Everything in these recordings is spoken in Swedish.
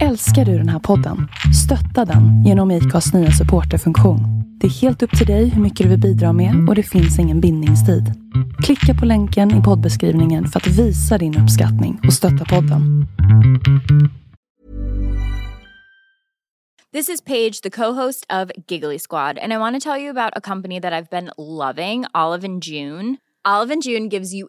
Älskar du den här podden? Stötta den genom IKAs nya supporterfunktion. Det är helt upp till dig hur mycket du vill bidra med och det finns ingen bindningstid. Klicka på länken i poddbeskrivningen för att visa din uppskattning och stötta podden. This is Paige, the co-host of Giggly Squad, and I want to tell you about a company that I've been loving, Olive and June. Olive and June gives you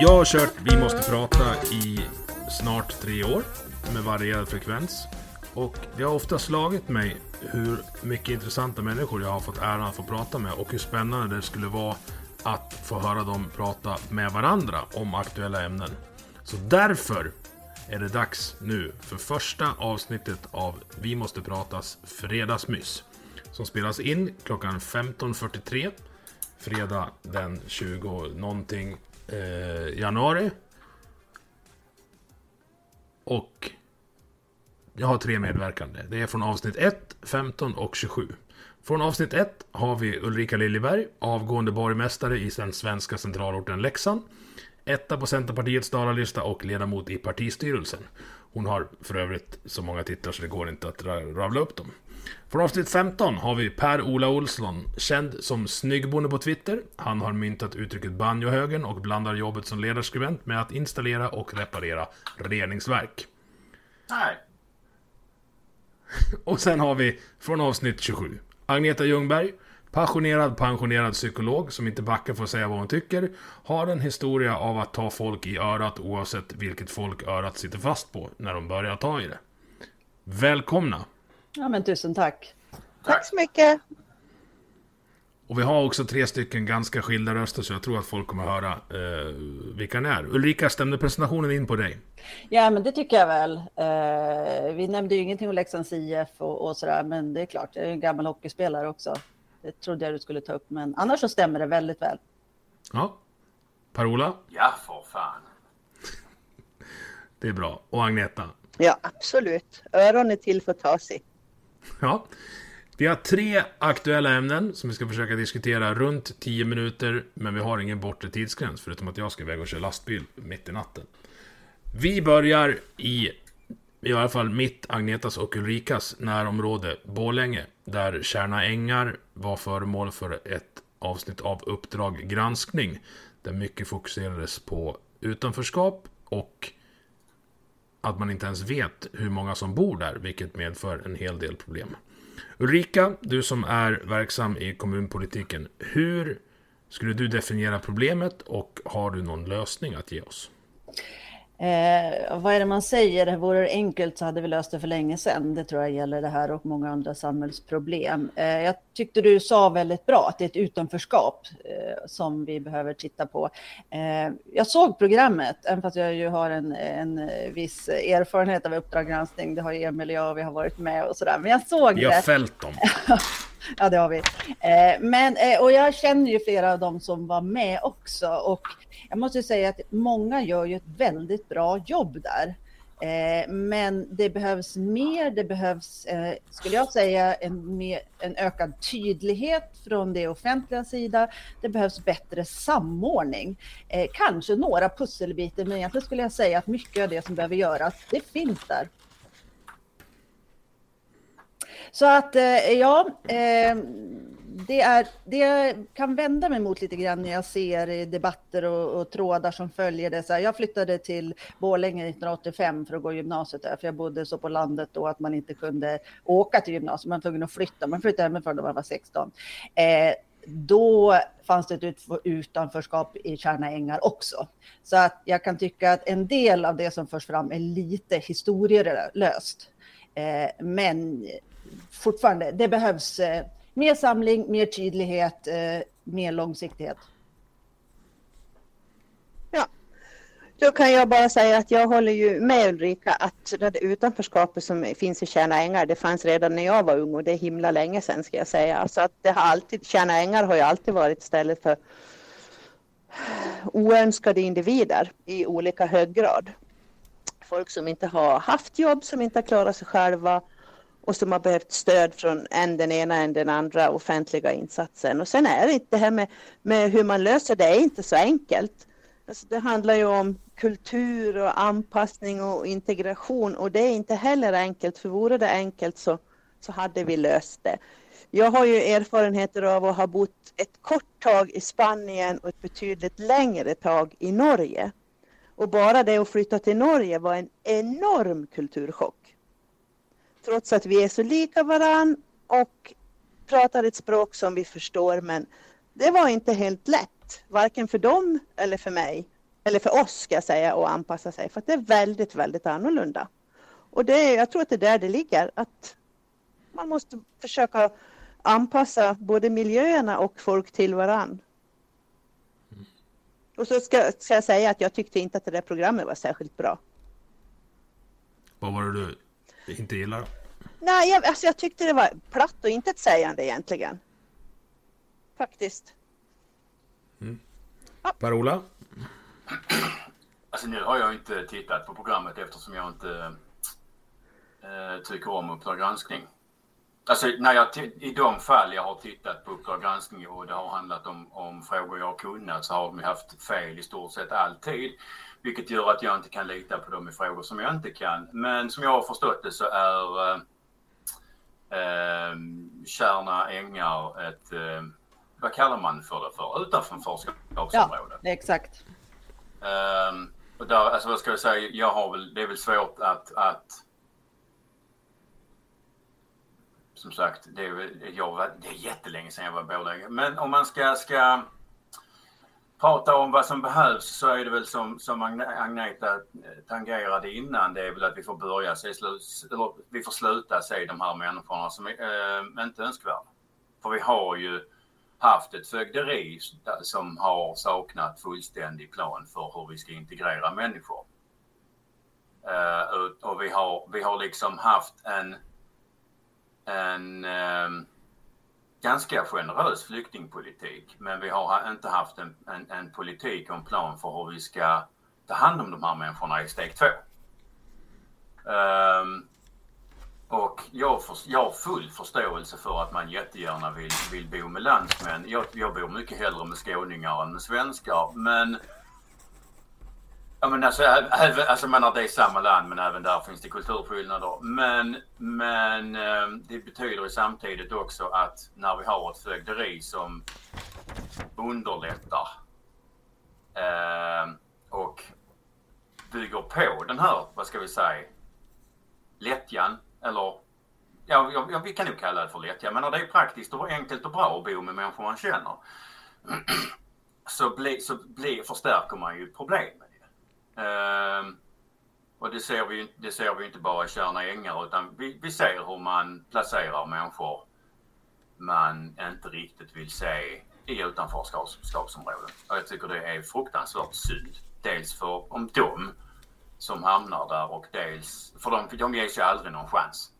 Jag har kört Vi måste prata i snart tre år med varierad frekvens. Och det har ofta slagit mig hur mycket intressanta människor jag har fått äran att få prata med och hur spännande det skulle vara att få höra dem prata med varandra om aktuella ämnen. Så därför är det dags nu för första avsnittet av Vi måste pratas fredagsmys. Som spelas in klockan 15.43 fredag den 20 någonting eh, januari. Och jag har tre medverkande. Det är från avsnitt 1, 15 och 27. Från avsnitt 1 har vi Ulrika Liljeberg, avgående borgmästare i den svenska centralorten Leksand. Etta på Centerpartiets dalalista och ledamot i partistyrelsen. Hon har för övrigt så många titlar så det går inte att ravla upp dem. Från avsnitt 15 har vi Per-Ola Olsson, känd som Snyggbonde på Twitter. Han har myntat uttrycket banjohögen och blandar jobbet som ledarskribent med att installera och reparera reningsverk. Nej. Och sen har vi från avsnitt 27 Agneta Ljungberg, passionerad pensionerad psykolog som inte backar för att säga vad hon tycker, har en historia av att ta folk i örat oavsett vilket folk örat sitter fast på när de börjar ta i det. Välkomna! Ja, men tusen tack. Tack så mycket. Och vi har också tre stycken ganska skilda röster så jag tror att folk kommer att höra eh, vilka ni är. Ulrika, stämde presentationen in på dig? Ja, men det tycker jag väl. Eh, vi nämnde ju ingenting om Leksands IF och, och sådär, men det är klart, jag är en gammal hockeyspelare också. Det trodde jag du skulle ta upp, men annars så stämmer det väldigt väl. Ja. Per-Ola? Ja, för fan. Det är bra. Och Agneta? Ja, absolut. Öron är till för att ta sig. Ja. Vi har tre aktuella ämnen som vi ska försöka diskutera runt 10 minuter, men vi har ingen bortre tidsgräns förutom att jag ska iväg och köra lastbil mitt i natten. Vi börjar i, i alla fall mitt, Agnetas och Ulrikas närområde, Bålänge, där Kärna Ängar var föremål för ett avsnitt av Uppdrag granskning, där mycket fokuserades på utanförskap och att man inte ens vet hur många som bor där, vilket medför en hel del problem. Ulrika, du som är verksam i kommunpolitiken, hur skulle du definiera problemet och har du någon lösning att ge oss? Eh, vad är det man säger? Vore det enkelt så hade vi löst det för länge sedan. Det tror jag gäller det här och många andra samhällsproblem. Eh, jag tyckte du sa väldigt bra att det är ett utanförskap eh, som vi behöver titta på. Eh, jag såg programmet, även fast jag ju har en, en viss erfarenhet av Uppdrag granskning. Det har ju Emil och jag, vi har varit med och sådär. Men jag såg Vi det. har fällt dem. Ja, det har vi. Eh, men, eh, och jag känner ju flera av dem som var med också. Och jag måste säga att många gör ju ett väldigt bra jobb där. Eh, men det behövs mer, det behövs, eh, skulle jag säga, en, mer, en ökad tydlighet från det offentliga sida. Det behövs bättre samordning. Eh, kanske några pusselbitar, men egentligen skulle jag säga att mycket av det som behöver göras, det finns där. Så att eh, ja, eh, det, är, det jag kan vända mig mot lite grann när jag ser i debatter och, och trådar som följer det. Så här, jag flyttade till Borlänge 1985 för att gå gymnasiet där, för jag bodde så på landet då att man inte kunde åka till gymnasiet, man var tvungen att flytta. Man flyttade hemifrån när man var 16. Eh, då fanns det ett utanförskap i Tjärna ängar också. Så att jag kan tycka att en del av det som förs fram är lite historielöst. Eh, men fortfarande, det behövs eh, mer samling, mer tydlighet, eh, mer långsiktighet. Ja, då kan jag bara säga att jag håller ju med Ulrika att det utanförskapet som finns i Tjärna ängar, det fanns redan när jag var ung och det är himla länge sedan ska jag säga. Alltså att det har alltid, Tjärna ängar har ju alltid varit stället för oönskade individer i olika hög grad. Folk som inte har haft jobb, som inte har klarat sig själva och som har behövt stöd från en den ena än den andra offentliga insatsen. Och sen är det inte det här med, med hur man löser det, är inte så enkelt. Alltså det handlar ju om kultur och anpassning och integration och det är inte heller enkelt, för vore det enkelt så, så hade vi löst det. Jag har ju erfarenheter av att ha bott ett kort tag i Spanien och ett betydligt längre tag i Norge. Och bara det att flytta till Norge var en enorm kulturchock. Trots att vi är så lika varann och pratar ett språk som vi förstår men det var inte helt lätt, varken för dem eller för mig, eller för oss ska jag säga, att anpassa sig, för att det är väldigt, väldigt annorlunda. Och det är, jag tror att det är där det ligger, att man måste försöka anpassa både miljöerna och folk till varann. Och så ska, ska jag säga att jag tyckte inte att det där programmet var särskilt bra. Vad var det du inte gillade? Nej, jag, alltså jag tyckte det var platt och inte ett sägande egentligen. Faktiskt. Mm. Ja. Per-Ola? Alltså nu har jag inte tittat på programmet eftersom jag inte äh, tycker om Uppdrag granskning. Alltså när jag i de fall jag har tittat på Uppdrag granskning och det har handlat om, om frågor jag har kunnat så har de haft fel i stort sett alltid. Vilket gör att jag inte kan lita på dem i frågor som jag inte kan. Men som jag har förstått det så är äh, eh, Kärna ängar ett, eh, vad kallar man för det för, utanförskapsområde? Ja, exakt. Eh, och där, alltså vad ska jag säga, jag har väl, det är väl svårt att, att som sagt, det är, jag, det är jättelänge sedan jag var Borlänge. Men om man ska, ska prata om vad som behövs så är det väl som, som Agneta eh, tangerade innan, det är väl att vi får börja se, eller vi får sluta se de här människorna som är äh, inte önskvärda. För vi har ju haft ett fögderi som har saknat fullständig plan för hur vi ska integrera människor. Uh, och vi har, vi har liksom haft en, en uh, ganska generös flyktingpolitik. Men vi har inte haft en, en, en, politik och en plan för hur vi ska ta hand om de här människorna i steg två. Um, och jag, för, jag har full förståelse för att man jättegärna vill, vill bo med landsmän. Jag, jag bor mycket hellre med skåningar än med svenskar. Men Ja men alltså, även, alltså menar det är samma land men även där finns det kulturskillnader. Men, men ehm, det betyder ju samtidigt också att när vi har ett fögderi som underlättar eh, och bygger på den här, vad ska vi säga, lättjan eller ja, ja, vi kan nog kalla det för lättja. Men när det är praktiskt och enkelt och bra att bo med människor man känner så, bli, så bli, förstärker man ju problemet. Ehm, och det ser, vi, det ser vi inte bara i Tjärna ängar utan vi, vi ser hur man placerar människor man inte riktigt vill se i utanförskapsområden. Och jag tycker det är fruktansvärt synd. Dels för om dem som hamnar där och dels för de, de ges ju aldrig någon chans.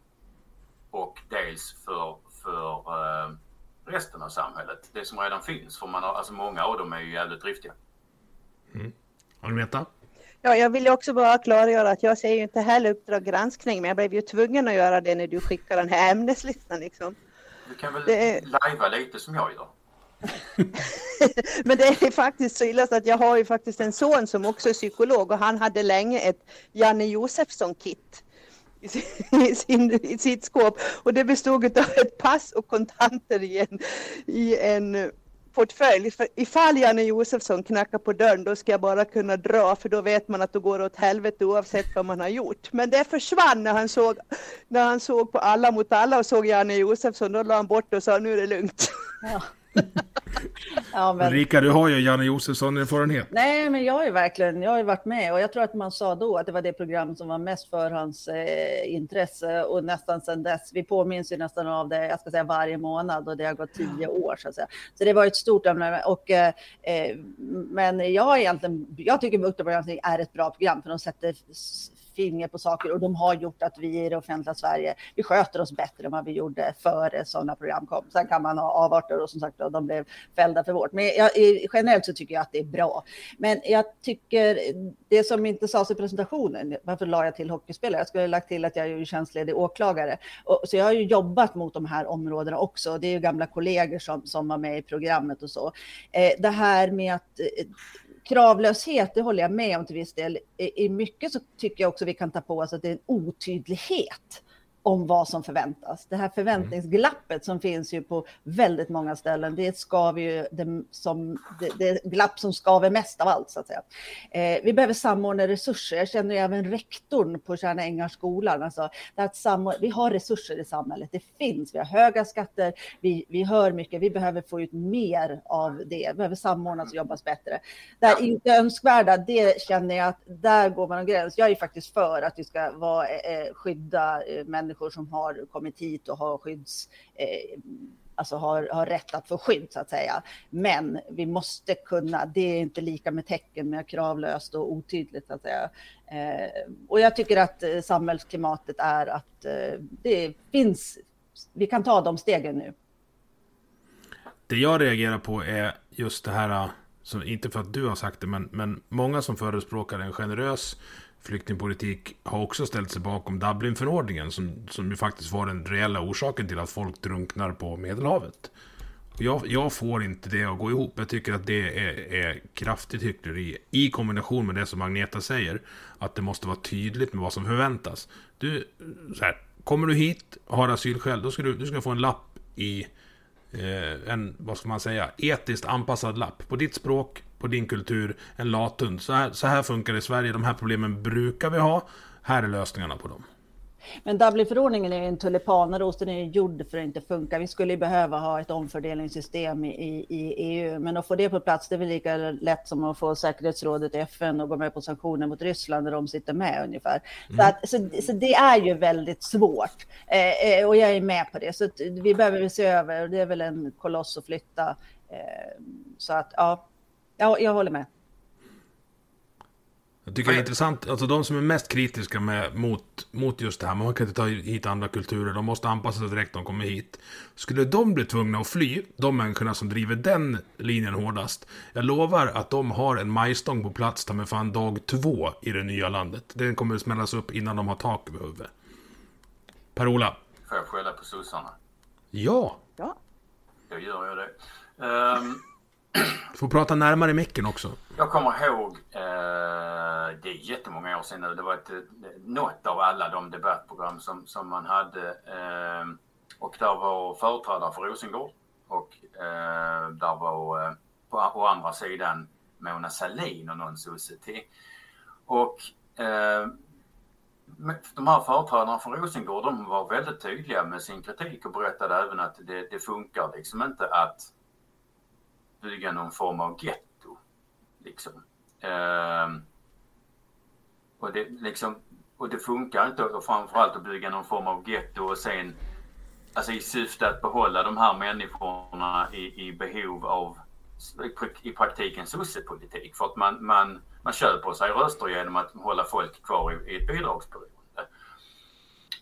Och dels för, för uh, resten av samhället, det som redan finns. För man har, alltså många av dem är ju jävligt driftiga. Mm. Agneta? Ja, jag vill också bara klargöra att jag ser ju inte heller Uppdrag granskning, men jag blev ju tvungen att göra det när du skickade den här ämneslistan. Liksom. Du kan väl det... lajva lite som jag gör? men det är faktiskt så illa så att jag har ju faktiskt en son som också är psykolog och han hade länge ett Janne Josefsson-kit i, sin, i sitt skåp och det bestod av ett pass och kontanter i en, i en portfölj. För ifall Janne Josefsson knackar på dörren då ska jag bara kunna dra för då vet man att det går åt helvete oavsett vad man har gjort. Men det försvann när han såg, när han såg på Alla mot alla och såg Janne Josefsson. Då la han bort och sa nu är det lugnt. Ja. ja, men... Ulrika, du har ju Janne Josefsson-erfarenhet. Nej, men jag har ju verkligen, jag har ju varit med och jag tror att man sa då att det var det program som var mest för hans eh, intresse och nästan sedan dess. Vi påminns ju nästan av det, jag ska säga varje månad och det har gått tio år så att säga. Så det var ett stort ämne och eh, eh men jag egentligen, jag tycker Uppdrag är ett bra program för de sätter finger på saker och de har gjort att vi i det offentliga Sverige, vi sköter oss bättre än vad vi gjorde före sådana program kom. Sen kan man ha avarter och som sagt de blev fällda för vårt. Men jag, generellt så tycker jag att det är bra. Men jag tycker det som inte sades i presentationen, varför la jag till hockeyspelare? Jag skulle ha lagt till att jag är ju tjänstledig åklagare. Och, så jag har ju jobbat mot de här områdena också. Det är ju gamla kollegor som, som var med i programmet och så. Eh, det här med att eh, kravlöshet, det håller jag med om till viss del. I, I mycket så tycker jag också vi kan ta på oss att det är en otydlighet om vad som förväntas. Det här förväntningsglappet som finns ju på väldigt många ställen, det skaver ju det, som, det, det glapp som skaver mest av allt så att säga. Eh, vi behöver samordna resurser. Jag känner ju även rektorn på Tjärna Ängarskolan. Alltså, vi har resurser i samhället. Det finns. Vi har höga skatter. Vi, vi hör mycket. Vi behöver få ut mer av det. Vi behöver samordnas och jobbas bättre. Det är inte önskvärda, det känner jag att där går man en gräns. Jag är faktiskt för att vi ska vara, eh, skydda eh, människor människor som har kommit hit och har skydds eh, alltså har, har rätt att få skydd så att säga. Men vi måste kunna, det är inte lika med tecken med kravlöst och otydligt så att säga. Eh, och jag tycker att eh, samhällsklimatet är att eh, det finns, vi kan ta de stegen nu. Det jag reagerar på är just det här, eh, så inte för att du har sagt det, men, men många som förespråkar en generös flyktingpolitik har också ställt sig bakom Dublinförordningen som, som ju faktiskt var den reella orsaken till att folk drunknar på Medelhavet. Jag, jag, får inte det att gå ihop. Jag tycker att det är, är kraftigt hyckleri i kombination med det som Agneta säger. Att det måste vara tydligt med vad som förväntas. Du, så här, kommer du hit, har asylskäl, då ska du, du ska få en lapp i eh, en, vad ska man säga, etiskt anpassad lapp på ditt språk, på din kultur, en lathund. Så här, så här funkar det i Sverige, de här problemen brukar vi ha. Här är lösningarna på dem. Men Dublinförordningen är en tulipanaros, den är gjord för att inte funka. Vi skulle behöva ha ett omfördelningssystem i, i EU, men att få det på plats, det är väl lika lätt som att få säkerhetsrådet i FN och gå med på sanktioner mot Ryssland när de sitter med ungefär. Mm. Så, att, så, så, det är ju väldigt svårt eh, eh och jag är med på det. Så vi behöver se över, och det är väl en koloss att flytta. Eh, så att ja, Ja, jag håller med. Jag tycker det är intressant, alltså de som är mest kritiska med, mot, mot just det här, man kan inte ta hit andra kulturer, de måste anpassa sig direkt när de kommer hit. Skulle de bli tvungna att fly, de människorna som driver den linjen hårdast, jag lovar att de har en majstång på plats ta med fan dag två i det nya landet. Den kommer att smällas upp innan de har tak över huvudet. Per-Ola? Får jag skälla på sossarna? Ja! Ja. Då gör jag det. Um... Du får prata närmare micken också. Jag kommer ihåg, eh, det är jättemånga år sedan nu, det var ett, något av alla de debattprogram som, som man hade. Eh, och där var företrädare för Rosengård och eh, där var eh, på, på andra sidan Mona Sahlin och någon sosse till. Och eh, de här företrädarna från Rosengård de var väldigt tydliga med sin kritik och berättade även att det, det funkar liksom inte att bygga någon form av getto. Liksom. Eh, och, det, liksom, och det funkar inte och framförallt att bygga någon form av getto och sen alltså i syfte att behålla de här människorna i, i behov av i praktiken sossepolitik för att man, man, man köper sig röster genom att hålla folk kvar i, i ett bidragsberoende.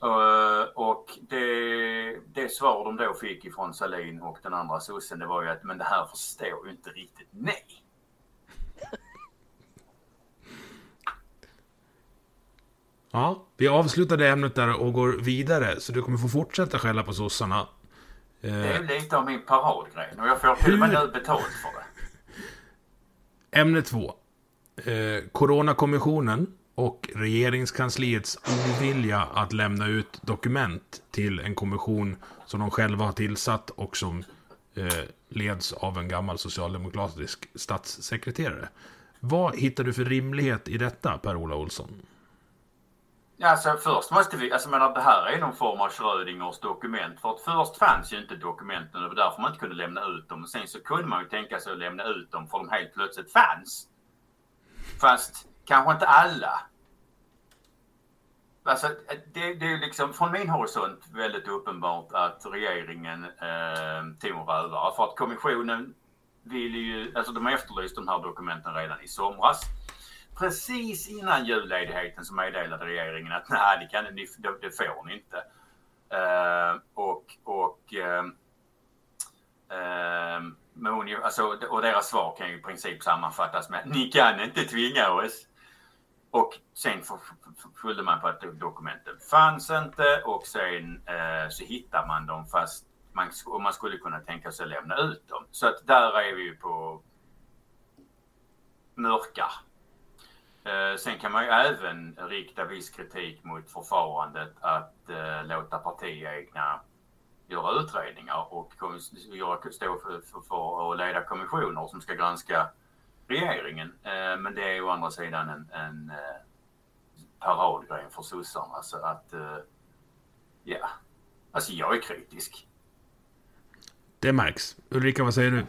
Uh, och det, det svar de då fick ifrån Salin och den andra sossen det var ju att men det här förstår ju inte riktigt nej. Ja, vi avslutar det ämnet där och går vidare så du kommer få fortsätta skälla på sossarna. Det är eh, lite av min paradgrej och jag får till och med nu betalt för det. Ämne två. Eh, Coronakommissionen och regeringskansliets ovilja att lämna ut dokument till en kommission som de själva har tillsatt och som eh, leds av en gammal socialdemokratisk statssekreterare. Vad hittar du för rimlighet i detta, Per-Ola Olsson? Alltså först måste vi, alltså menar det här är någon form av Schrödingers dokument. För att först fanns ju inte dokumenten och det var därför man inte kunde lämna ut dem. Och sen så kunde man ju tänka sig att lämna ut dem för de helt plötsligt fanns. Fast kanske inte alla. Alltså det, det är liksom från min horisont väldigt uppenbart att regeringen eh, tog rövare. För att kommissionen ville ju, alltså de efterlyste de här dokumenten redan i somras precis innan julledigheten så meddelade regeringen att nej, det, kan, det, det får ni inte. Eh, och och uh, uh, alltså, och deras svar kan ju i princip sammanfattas med ni kan inte tvinga oss. Och sen skyllde man på att dokumenten fanns inte och sen eh, så hittar man dem fast man, och man skulle kunna tänka sig att lämna ut dem. Så att där är vi ju på mörka Eh, sen kan man ju även rikta viss kritik mot förfarandet att eh, låta partiegna göra utredningar och stå för, för, för att leda kommissioner som ska granska regeringen. Eh, men det är ju å andra sidan en, en eh, paradgren för sossarna. Så att, eh, ja, alltså jag är kritisk. Det märks. Ulrika, vad säger du?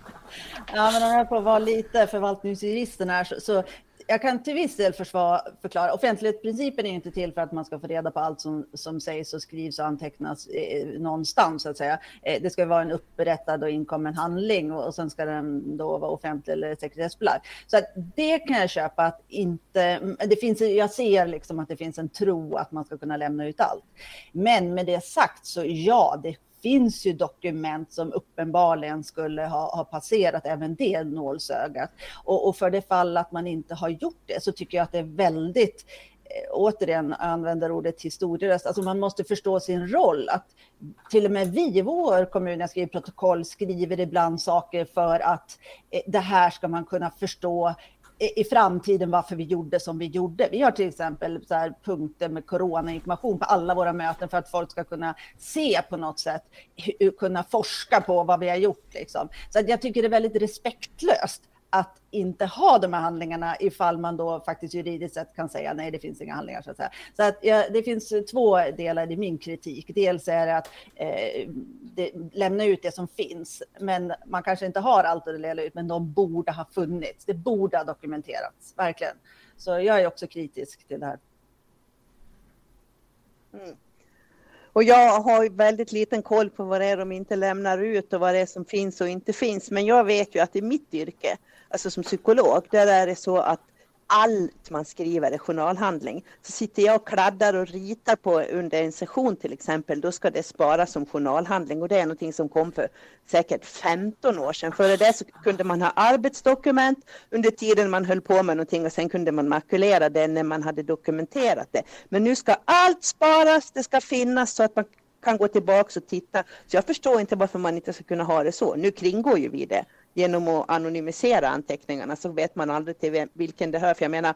Ja, men om jag får vara lite förvaltningsjuristen här så, så jag kan till viss del försvara, förklara. Offentlighetsprincipen är inte till för att man ska få reda på allt som, som sägs och skrivs och antecknas eh, någonstans, så att säga. Eh, det ska vara en upprättad och inkommen handling och, och sen ska den då vara offentlig eller sekretessbelagd. Så att det kan jag köpa att inte... Det finns, jag ser liksom att det finns en tro att man ska kunna lämna ut allt. Men med det sagt så ja, det finns ju dokument som uppenbarligen skulle ha, ha passerat även det nålsögat. Och, och, för det fall att man inte har gjort det så tycker jag att det är väldigt eh, återigen använder ordet historielöst, alltså man måste förstå sin roll. Att till och med vi i vår kommun, jag skriver protokoll, skriver ibland saker för att eh, det här ska man kunna förstå i framtiden varför vi gjorde som vi gjorde. Vi har till exempel så här punkter med coronainformation på alla våra möten för att folk ska kunna se på något sätt, kunna forska på vad vi har gjort. Liksom. Så jag tycker det är väldigt respektlöst att inte ha de här handlingarna ifall man då faktiskt juridiskt sett kan säga nej, det finns inga handlingar. Så att säga. Så att, ja, det finns eh, två delar i min kritik. Dels är det att eh, det, lämna ut det som finns, men man kanske inte har allt att dela ut, men de borde ha funnits. Det borde ha dokumenterats, verkligen. Så jag är också kritisk till det här. Och jag har väldigt liten koll på vad det är de inte lämnar ut och vad det är som finns och inte finns. Men jag vet ju att i mitt yrke alltså som psykolog, där är det så att allt man skriver är journalhandling. Så sitter jag och kladdar och ritar på under en session till exempel, då ska det sparas som journalhandling och det är någonting som kom för säkert 15 år sedan. Före det så kunde man ha arbetsdokument under tiden man höll på med någonting och sen kunde man makulera det när man hade dokumenterat det. Men nu ska allt sparas, det ska finnas så att man kan gå tillbaka och titta. Så jag förstår inte varför man inte ska kunna ha det så. Nu kringgår ju vi det genom att anonymisera anteckningarna så vet man aldrig till vilken det hör. För jag menar,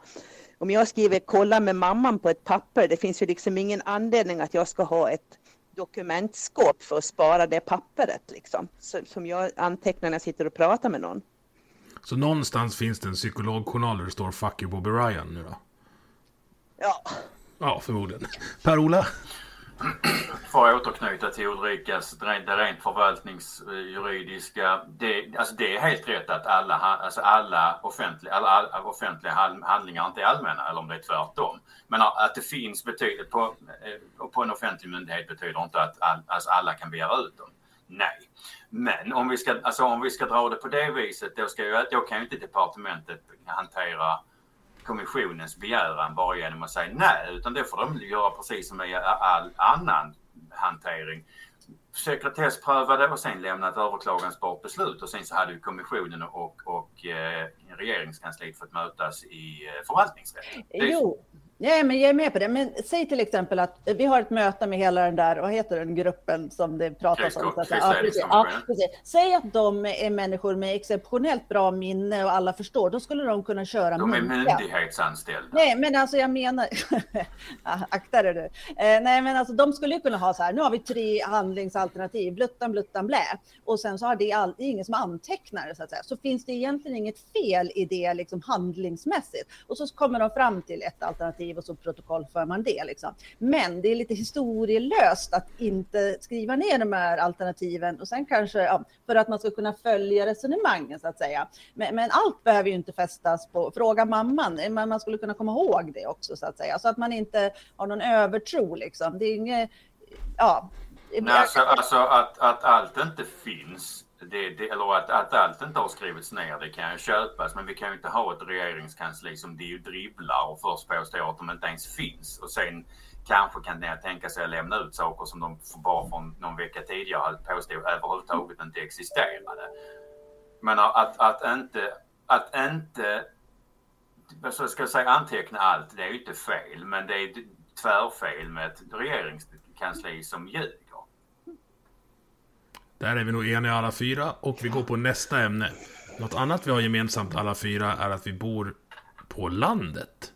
om jag skriver kolla med mamman på ett papper, det finns ju liksom ingen anledning att jag ska ha ett dokumentskåp för att spara det pappret liksom, som jag antecknar när jag sitter och pratar med någon. Så någonstans finns det en psykologjournal där det står Fuck you Bobby Ryan nu då? Ja. Ja, förmodligen. Per-Ola? För att återknyta till Ulrikas det rent förvaltningsjuridiska. Det, alltså det är helt rätt att alla, alltså alla, offentliga, alla, alla offentliga handlingar inte är allmänna eller om det är tvärtom. Men att det finns betyder på, eh, på en offentlig myndighet betyder inte att all, alltså alla kan begära ut dem. Nej. Men om vi, ska, alltså om vi ska dra det på det viset då, ska jag, då kan ju inte departementet hantera kommissionens begäran bara genom att säga nej, utan det får de göra precis som i all annan hantering. Sekretessprövade och sen lämna ett överklagansbart beslut och sen så hade ju kommissionen och, och eh, regeringskansliet fått mötas i eh, förvaltningsrätten. Jo, Ja, men jag är med på det. Men säg till exempel att vi har ett möte med hela den där, vad heter den gruppen som det pratas om? Så ja, precis. Ja, precis. Säg att de är människor med exceptionellt bra minne och alla förstår, då skulle de kunna köra De är myndighetsanställda. Nej, men alltså jag menar, akta dig du. Eh, nej, men alltså de skulle ju kunna ha så här, nu har vi tre handlingsalternativ, bluttan, bluttan, blä. Och sen så har det, all, det är ingen som antecknar det så att säga. Så finns det egentligen inget fel i det liksom handlingsmässigt. Och så kommer de fram till ett alternativ alternativ och så protokollför man det. Liksom. Men det är lite historielöst att inte skriva ner de här alternativen och sen kanske ja, för att man ska kunna följa resonemangen så att säga. Men, men allt behöver ju inte fästas på fråga mamman, men man skulle kunna komma ihåg det också så att säga så att man inte har någon övertro liksom. Det är inget, ja. Nej, alltså, alltså att, att allt inte finns det, det, eller att, att allt inte har skrivits ner, det kan ju köpas. Men vi kan ju inte ha ett regeringskansli som det ju dribblar och först påstår att de inte ens finns. Och sen kanske kan jag tänka sig att lämna ut saker som de bara från någon vecka tidigare påstod överhuvudtaget inte existerade. Men att, att inte, att inte så ska jag säga anteckna allt, det är ju inte fel. Men det är tvärfel med ett regeringskansli som ljuger. Där är vi nog eniga alla fyra och vi går på nästa ämne. Något annat vi har gemensamt alla fyra är att vi bor på landet.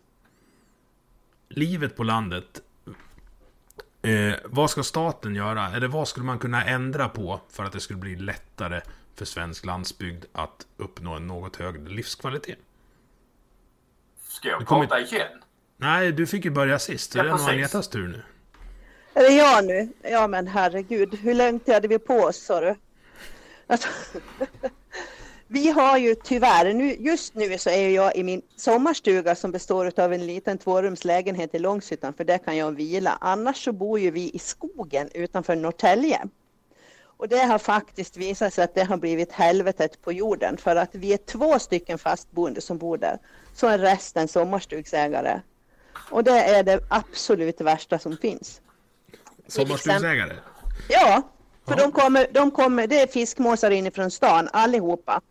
Livet på landet. Eh, vad ska staten göra? Eller vad skulle man kunna ändra på för att det skulle bli lättare för svensk landsbygd att uppnå en något högre livskvalitet? Ska jag prata igen? Nej, du fick ju börja sist. Så ja, det är nog Agnetas tur nu. Är det jag nu? Ja men herregud, hur länge hade vi på oss sa du? Alltså, vi har ju tyvärr, nu, just nu så är jag i min sommarstuga som består av en liten tvårumslägenhet i Långshyttan för där kan jag vila. Annars så bor ju vi i skogen utanför Norrtälje. Och det har faktiskt visat sig att det har blivit helvetet på jorden för att vi är två stycken fastboende som bor där. Så är resten sommarstugsägare. Och det är det absolut värsta som finns. Sommarstugsägare? Ja, för de kommer, de kommer, det är fiskmåsar inifrån stan allihopa.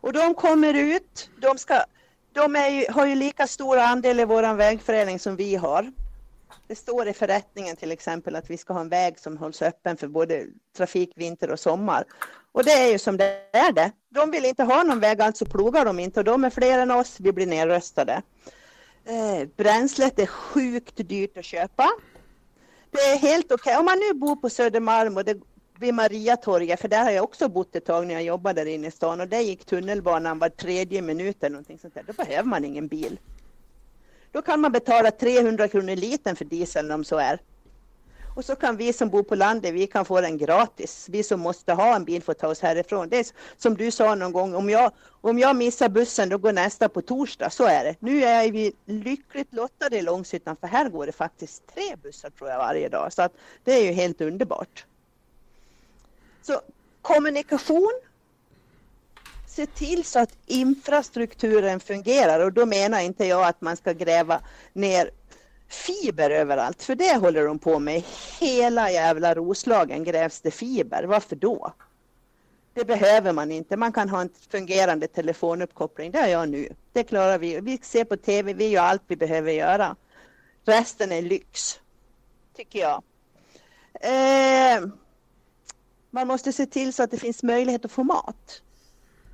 Och de kommer ut, de, ska, de ju, har ju lika stor andel i vår vägförening som vi har. Det står i förrättningen till exempel att vi ska ha en väg som hålls öppen för både trafik, vinter och sommar. Och det är ju som det är det. De vill inte ha någon väg, alltså plogar de inte och de är fler än oss, vi blir nedröstade. Eh, bränslet är sjukt dyrt att köpa det är helt okej. Okay. Om man nu bor på Södermalm och det vid Mariatorget, för där har jag också bott ett tag när jag jobbade där inne i stan och där gick tunnelbanan var tredje minut eller någonting sånt där. Då behöver man ingen bil. Då kan man betala 300 kronor litern för dieseln om så är. Och så kan vi som bor på landet, vi kan få den gratis. Vi som måste ha en bil får ta oss härifrån. Det är som du sa någon gång, om jag, om jag missar bussen då går nästa på torsdag. Så är det. Nu är vi lyckligt lottade i Långshyttan för här går det faktiskt tre bussar tror jag varje dag. Så att det är ju helt underbart. Så kommunikation. Se till så att infrastrukturen fungerar och då menar inte jag att man ska gräva ner fiber överallt, för det håller de på med. Hela jävla Roslagen grävs det fiber. Varför då? Det behöver man inte. Man kan ha en fungerande telefonuppkoppling. Det har jag nu. Det klarar vi. Vi ser på tv, vi gör allt vi behöver göra. Resten är lyx, tycker jag. Eh, man måste se till så att det finns möjlighet att få mat.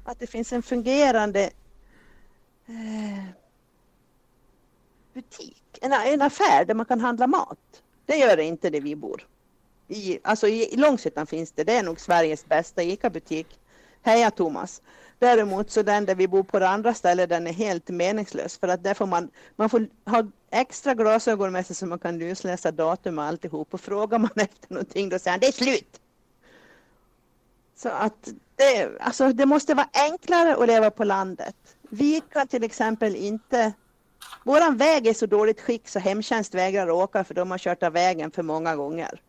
Att det finns en fungerande eh, butik en, en affär där man kan handla mat. Det gör det inte där vi bor. I, alltså i, i Långshyttan finns det, det är nog Sveriges bästa ICA-butik. Heja Thomas! Däremot så den där vi bor på det andra stället den är helt meningslös för att där får man, man får ha extra glasögon med sig så man kan lusläsa datum och alltihop och frågar man efter någonting då säger han det är slut. Så att det, alltså det måste vara enklare att leva på landet. Vi kan till exempel inte Våran väg är så dåligt skick så hemtjänst vägrar åka för de har kört av vägen för många gånger.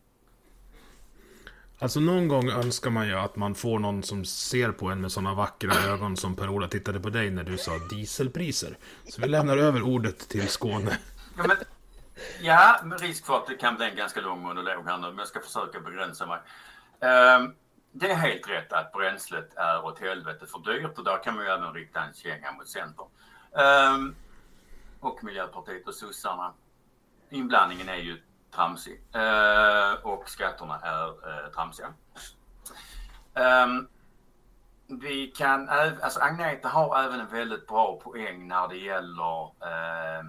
Alltså någon gång önskar man ju att man får någon som ser på en med sådana vackra ögon som Per-Ola tittade på dig när du sa dieselpriser. Så vi lämnar över ordet till Skåne. Ja, men, ja med risk för att det kan bli en ganska lång monolog här nu, men jag ska försöka begränsa mig. Um, det är helt rätt att bränslet är åt helvete för dyrt och där kan man ju även rikta en känga mot Centern. Um, och Miljöpartiet och sossarna. Inblandningen är ju tramsig eh, och skatterna är eh, tramsiga. Um, vi kan, alltså Agneta har även en väldigt bra poäng när det gäller eh,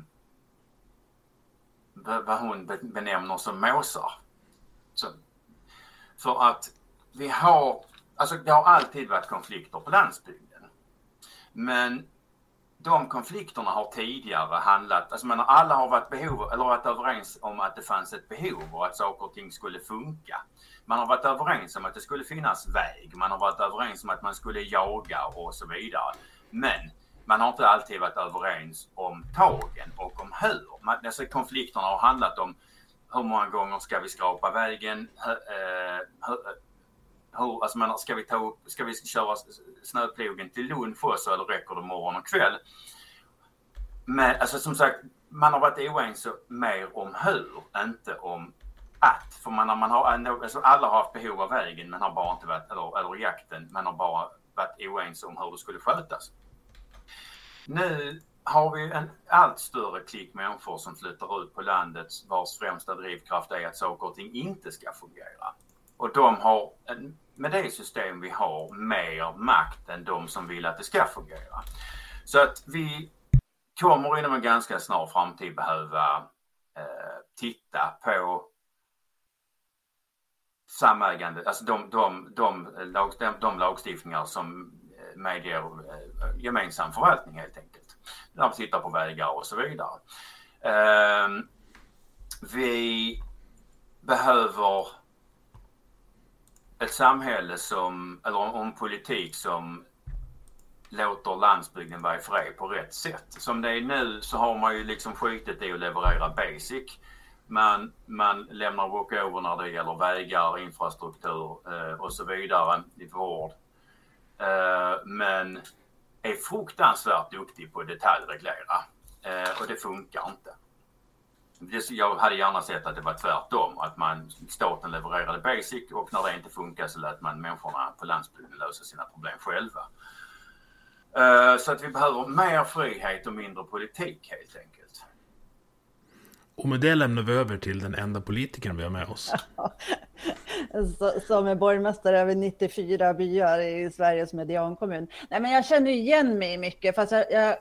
vad hon benämner som måsar. Så, för att vi har, alltså det har alltid varit konflikter på landsbygden. Men de konflikterna har tidigare handlat, alltså men alla har varit, behov, eller varit överens om att det fanns ett behov och att saker och ting skulle funka. Man har varit överens om att det skulle finnas väg, man har varit överens om att man skulle jaga och så vidare. Men man har inte alltid varit överens om tagen och om hur. Man, alltså konflikterna har handlat om hur många gånger ska vi skrapa vägen? Hur, eh, hur, hur, alltså man, ska, vi ta upp, ska vi köra snöplogen till lunch också eller räcker det morgon och kväll? Men alltså som sagt, man har varit oense mer om hur, inte om att. För man, man har, alltså alla har haft behov av vägen, men har bara inte varit, eller, eller jakten, man har bara varit oense om hur det skulle skötas. Nu har vi en allt större klick människor som flyttar ut på landet vars främsta drivkraft är att saker och ting inte ska fungera. Och de har, med det system vi har, mer makt än de som vill att det ska fungera. Så att vi kommer inom en ganska snar framtid behöva eh, titta på samägande, alltså de, de, de, de, de lagstiftningar som eh, medger eh, gemensam förvaltning helt enkelt. När vi tittar på vägar och så vidare. Eh, vi behöver ett samhälle som, eller en politik som låter landsbygden vara i fred på rätt sätt. Som det är nu så har man ju liksom skitit i att leverera basic. Man, man lämnar walkover när det gäller vägar, infrastruktur eh, och så vidare i vård. Eh, men är fruktansvärt duktig på att detaljreglera eh, och det funkar inte. Jag hade gärna sett att det var tvärtom, att man, staten levererade basic och när det inte funkar så lät man människorna på landsbygden lösa sina problem själva. Eh, så att vi behöver mer frihet och mindre politik helt enkelt. Och med det lämnar vi över till den enda politikern vi har med oss. som är borgmästare över 94 byar i Sveriges mediankommun. Nej, men jag känner igen mig mycket, fast jag, jag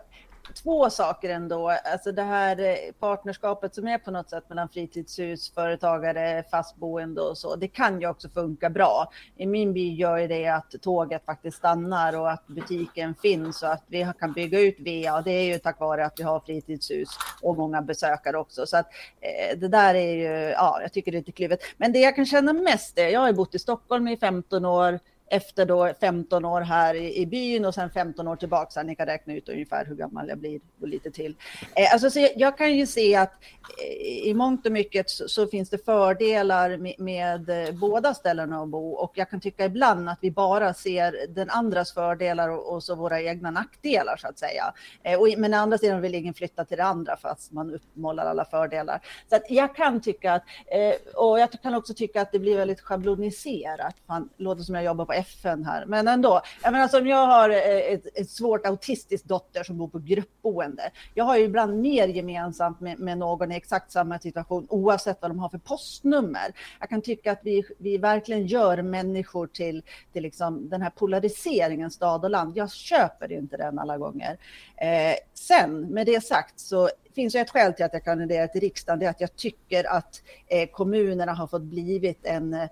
två saker ändå. Alltså det här eh, partnerskapet som är på något sätt mellan fritidshus, företagare, fastboende och så. Det kan ju också funka bra. I min by gör ju det att tåget faktiskt stannar och att butiken finns och att vi kan bygga ut VA. Det är ju tack vare att vi har fritidshus och många besökare också. Så att eh, det där är ju, ja, jag tycker det är lite kluvet. Men det jag kan känna mest är, jag har bott i Stockholm i 15 år efter då 15 år här i, i byn och sen 15 år tillbaka. Så ni kan räkna ut ungefär hur gammal jag blir och lite till. Eh, alltså, så jag, jag, kan ju se att eh, i mångt och mycket så, så finns det fördelar med, med eh, båda ställena att bo och jag kan tycka ibland att vi bara ser den andras fördelar och, och så våra egna nackdelar så att säga. Eh, och, men å andra sidan vill ingen flytta till det andra fast man uppmålar alla fördelar. Så att jag kan tycka att, eh, och jag kan också tycka att det blir väldigt schabloniserat. Man låter som jag jobbar på FN här, men ändå. Jag menar, alltså, som jag har eh, ett, ett svårt autistiskt dotter som bor på gruppboende. Jag har ju ibland mer gemensamt med, med någon i exakt samma situation, oavsett vad de har för postnummer. Jag kan tycka att vi, vi verkligen gör människor till, till liksom den här polariseringen stad och land. Jag köper inte den alla gånger. Eh, sen, med det sagt, så finns ju ett skäl till att jag kandiderar till riksdagen, det är att jag tycker att eh, kommunerna har fått blivit en eh,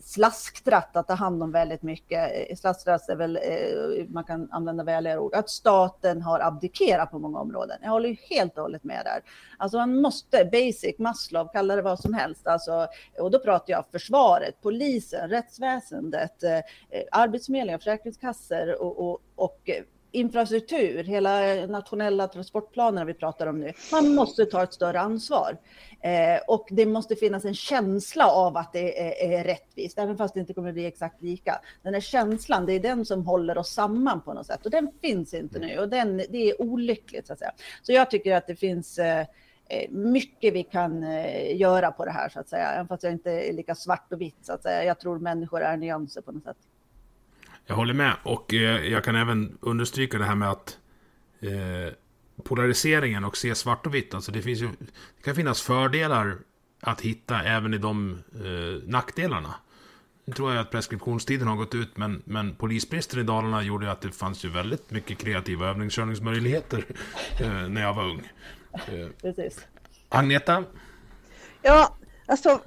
slasktratt att ta hand om väldigt mycket. Eh, slasktratt är väl, eh, man kan använda väligare ord, att staten har abdikerat på många områden. Jag håller ju helt och hållet med där. Alltså man måste, basic, Maslow, kalla det vad som helst, alltså, och då pratar jag försvaret, polisen, rättsväsendet, eh, eh arbetsförmedlingar, försäkringskassor och, och, och eh, infrastruktur, hela nationella transportplanerna vi pratar om nu. Man måste ta ett större ansvar. Eh, och det måste finnas en känsla av att det är, är rättvist, även fast det inte kommer att bli exakt lika. Den här känslan, det är den som håller oss samman på något sätt och den finns inte nu och den, det är olyckligt så att säga. Så jag tycker att det finns eh, eh mycket vi kan eh, göra på det här så att säga, även fast jag inte är lika svart och vitt så att säga. Jag tror människor är nyanser på något sätt. Jag håller med och eh, jag kan även understryka det här med att eh, polariseringen och se svart och vitt. Alltså det, finns ju, det kan finnas fördelar att hitta även i de eh, nackdelarna. Nu tror jag att preskriptionstiden har gått ut, men, men polisbristen i Dalarna gjorde att det fanns ju väldigt mycket kreativa övningskörningsmöjligheter eh, när jag var ung. Eh, Precis. Agneta? Ja, alltså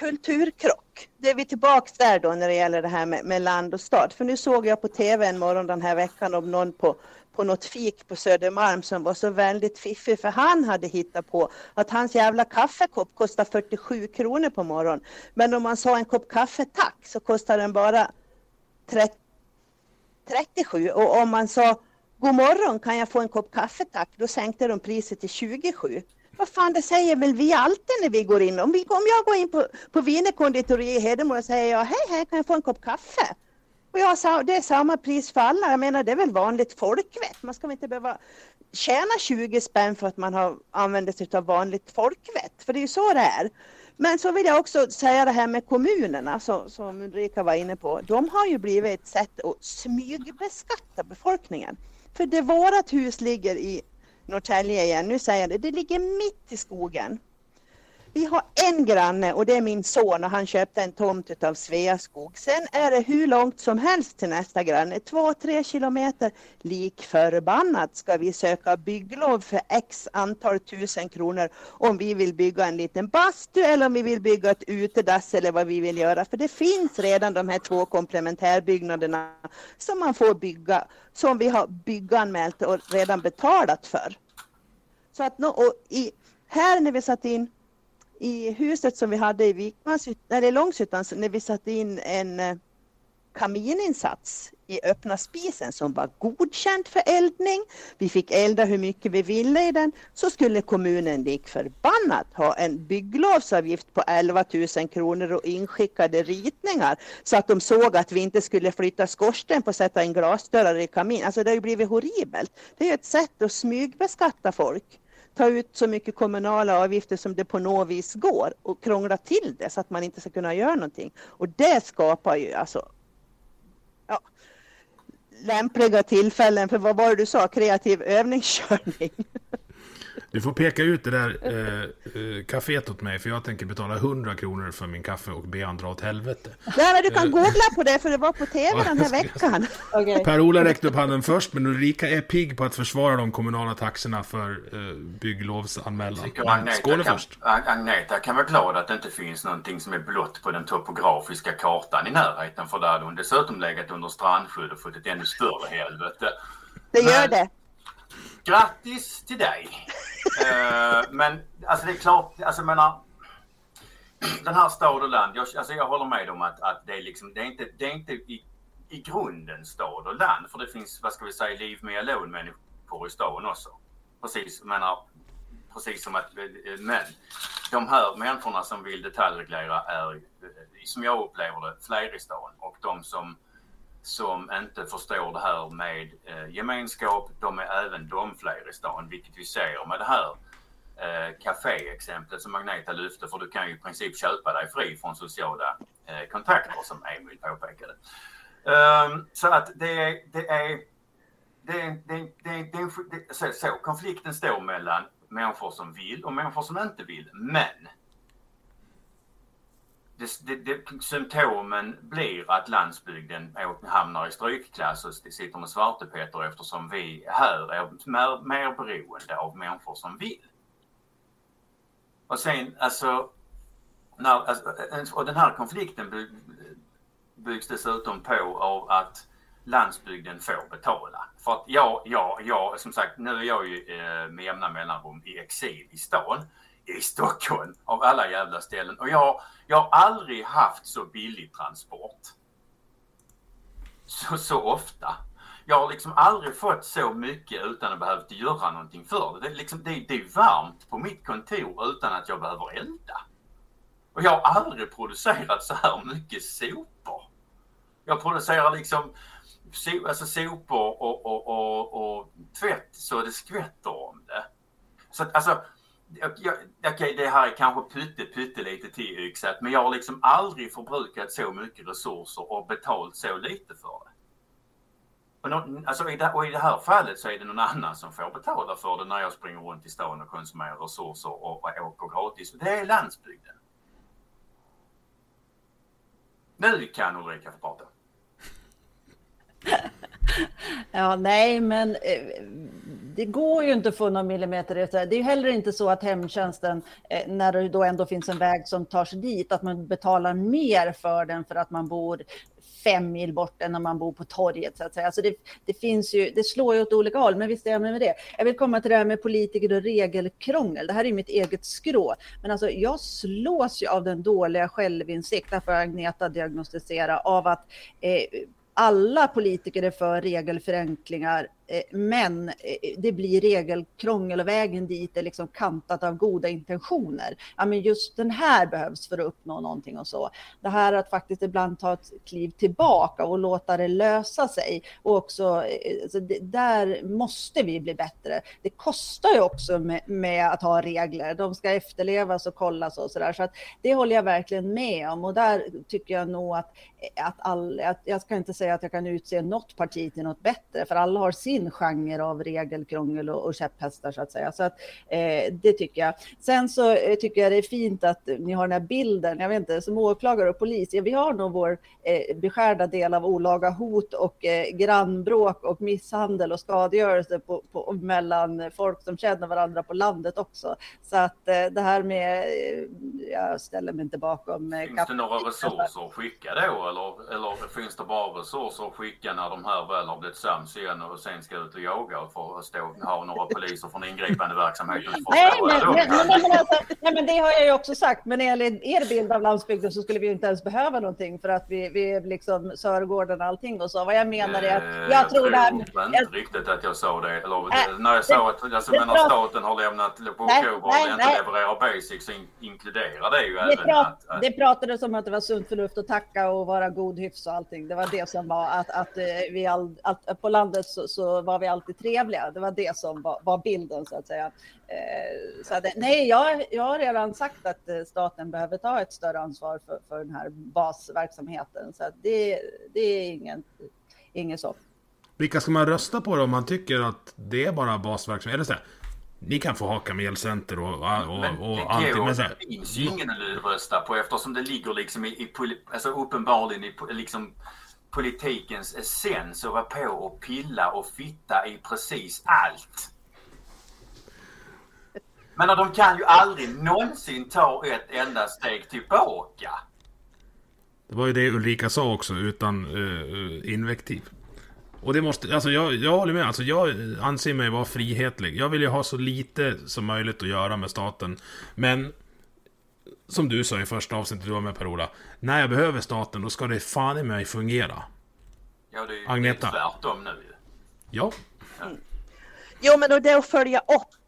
kulturkrock. Det är vi tillbaks där då när det gäller det här med, med, land och stad. För nu såg jag på tv en morgon den här veckan om någon på, på något fik på Södermalm som var så väldigt fiffig för han hade hittat på att hans jävla kaffekopp kostar 47 kronor på morgonen. Men om man sa en kopp kaffe tack så kostar den bara 30, 37 och om man sa god morgon kan jag få en kopp kaffe tack då sänkte de priset till 27. Vad fan det säger väl vi alltid när vi går in. Om, vi, om jag går in på, på Wienerkonditori i Hedemora och säger jag hej hej kan jag få en kopp kaffe? Och jag sa, det är samma pris för alla. Jag menar det är väl vanligt folkvett. Man ska väl inte behöva tjäna 20 spänn för att man har använt sig av vanligt folkvett. För det är ju så det är. Men så vill jag också säga det här med kommunerna som, som Ulrika var inne på. De har ju blivit ett sätt att smygbeskatta befolkningen. För det vårat hus ligger i Norrtälje igen, nu säger jag det, det ligger mitt i skogen. Vi har en granne och det är min son och han köpte en tomt av Sveaskog. Sen är det hur långt som helst till nästa granne, två, tre kilometer. Lik förbannat ska vi söka bygglov för x antal tusen kronor om vi vill bygga en liten bastu eller om vi vill bygga ett utedass eller vad vi vill göra. För det finns redan de här två komplementärbyggnaderna som man får bygga, som vi har bygganmält och redan betalat för. Så att och i, här när vi satt in i huset som vi hade i eller Långshyttan, när vi satte in en eh, kamininsats i öppna spisen som var godkänd för eldning. Vi fick elda hur mycket vi ville i den. Så skulle kommunen lik förbannat ha en bygglovsavgift på 11 000 kronor och inskickade ritningar så att de såg att vi inte skulle flytta skorsten på att sätta in glasdörrar i kamin. Alltså det har ju blivit horribelt. Det är ett sätt att smygbeskatta folk ta ut så mycket kommunala avgifter som det på något vis går och krångla till det så att man inte ska kunna göra någonting. Och det skapar ju alltså ja, lämpliga tillfällen för vad var det du sa, kreativ övningskörning. Du får peka ut det där eh, eh, kaféet åt mig, för jag tänker betala 100 kronor för min kaffe och be han dra åt helvete. Nej, men du kan eh. googla på det, för det var på tv den här veckan. Okay. Per-Ola räckte upp handen först, men Ulrika är pigg på att försvara de kommunala taxorna för eh, bygglovsanmälan. Skål först. Agneta kan vara glad att det inte finns någonting som är blått på den topografiska kartan i närheten, för där hade hon dessutom legat under strandskydd och fått ett ännu större helvete. Det gör men... det. Grattis till dig! uh, men alltså det är klart, alltså jag menar. Den här stad och land, jag, alltså jag håller med om att, att det är liksom, det är inte, det är inte i, i grunden stad och land. För det finns, vad ska vi säga, liv med alone människor i staden också. Precis, menar, precis som att, men de här människorna som vill detaljreglera är, som jag upplever det, fler i stan. Och de som som inte förstår det här med eh, gemenskap, de är även de fler i stan, vilket vi ser med det här eh, kaféexemplet som Magneta lyfte, för du kan ju i princip köpa dig fri från sociala eh, kontakter som Emil påpekade. Um, så att det är, det är, det är, det är, det är, det är så, så, konflikten står mellan människor som vill och människor som inte vill. Men det, det, symptomen blir att landsbygden hamnar i strykklass och sitter med svartepetter eftersom vi här är mer, mer beroende av människor som vill. Och sen alltså, när, alltså, och den här konflikten by, byggs dessutom på av att landsbygden får betala. För att jag, jag, jag som sagt, nu är jag ju eh, med jämna mellanrum i exil i stan i Stockholm av alla jävla ställen. Och jag, jag har aldrig haft så billig transport. Så, så ofta. Jag har liksom aldrig fått så mycket utan att behövt göra någonting för det. Det är, liksom, det, det är varmt på mitt kontor utan att jag behöver elda. Och jag har aldrig producerat så här mycket sopor. Jag producerar liksom so, alltså sopor och, och, och, och tvätt så det skvätter om det. Så att, alltså Okej, okay, det här är kanske pytte, pytte lite till tillyxat, men jag har liksom aldrig förbrukat så mycket resurser och betalt så lite för det. Och, någon, alltså i det, och i det här fallet så är det någon annan som får betala för det när jag springer runt i stan och konsumerar resurser och, och åker gratis. Det är landsbygden. Nu kan Ulrika få prata. Ja, nej, men eh, det går ju inte att få någon millimeter Det är ju heller inte så att hemtjänsten, eh, när det då ändå finns en väg som tar sig dit, att man betalar mer för den för att man bor fem mil bort än när man bor på torget så att säga. Alltså det, det finns ju, det slår ju åt olika håll, men visst är jag med det. Jag vill komma till det här med politiker och regelkrångel. Det här är mitt eget skrå, men alltså jag slås ju av den dåliga självinsikt, därför Agneta diagnostisera av att eh, alla politiker är för regelförenklingar Eh, men eh, det blir regelkrångel och vägen dit är liksom kantat av goda intentioner. Ja, men just den här behövs för att uppnå någonting och så. Det här att faktiskt ibland ta ett kliv tillbaka och låta det lösa sig. Och också, så det, där måste vi bli bättre. Det kostar ju också med, med att ha regler. De ska efterlevas och kollas och så där. Så att det håller jag verkligen med om. Och där tycker jag nog att, att, all, att jag ska inte säga att jag kan utse något parti till något bättre, för alla har sin sin genre av regelkrångel och, och käpphästar så att säga. Så att, eh, det tycker jag. Sen så eh, tycker jag det är fint att ni har den här bilden. Jag vet inte, som åklagare och polis, ja, vi har nog vår eh, beskärda del av olaga hot och eh, grannbråk och misshandel och skadegörelse på, på, mellan folk som känner varandra på landet också. Så att eh, det här med, eh, jag ställer mig inte bakom. Eh, finns det några resurser att skicka då eller, eller finns det bara resurser att skicka när de här väl har blivit sams igen och sen ska ut och jaga för att stå, ha några poliser från ingripande verksamhet. Nej, men, men, men, alltså, nej, men det har jag ju också sagt. Men enligt er bild av landsbygden så skulle vi inte ens behöva någonting för att vi, vi är liksom Sörgården och allting och så. Vad jag menar är att eh, jag, jag tror det inte jag, riktigt att jag sa det. Eller, äh, när jag sa att alltså, när staten har lämnat på oktober och inte levererar basics så inkluderar det ju det även prat, att, att... Det pratades om att det var sunt förnuft att tacka och vara god hyfs och allting. Det var det som var att, att eh, vi all, att på landet så, så var vi alltid trevliga. Det var det som var, var bilden så att säga. Eh, så att, nej, jag, jag har redan sagt att eh, staten behöver ta ett större ansvar för, för den här basverksamheten. Så att det, det är ingen, inget så. Vilka ska man rösta på då om man tycker att det är bara basverksamhet? Eller så här, ni kan få ha kamelcenter och, och, och, men, och allting. Men så här, det finns ju ingen att rösta på eftersom det ligger liksom i, i alltså uppenbarligen i liksom politikens essens och vara på och pilla och fitta i precis allt. Men de kan ju aldrig någonsin ta ett enda steg tillbaka. Det var ju det Ulrika sa också, utan uh, invektiv. Och det måste, alltså jag, jag håller med, alltså jag anser mig vara frihetlig. Jag vill ju ha så lite som möjligt att göra med staten. Men som du sa i första avsnittet du var med Per-Ola. När jag behöver staten, då ska det fan i mig fungera. Ja, det är ju Agneta. tvärtom nu ju. Ja. Mm. Jo, men det att följa upp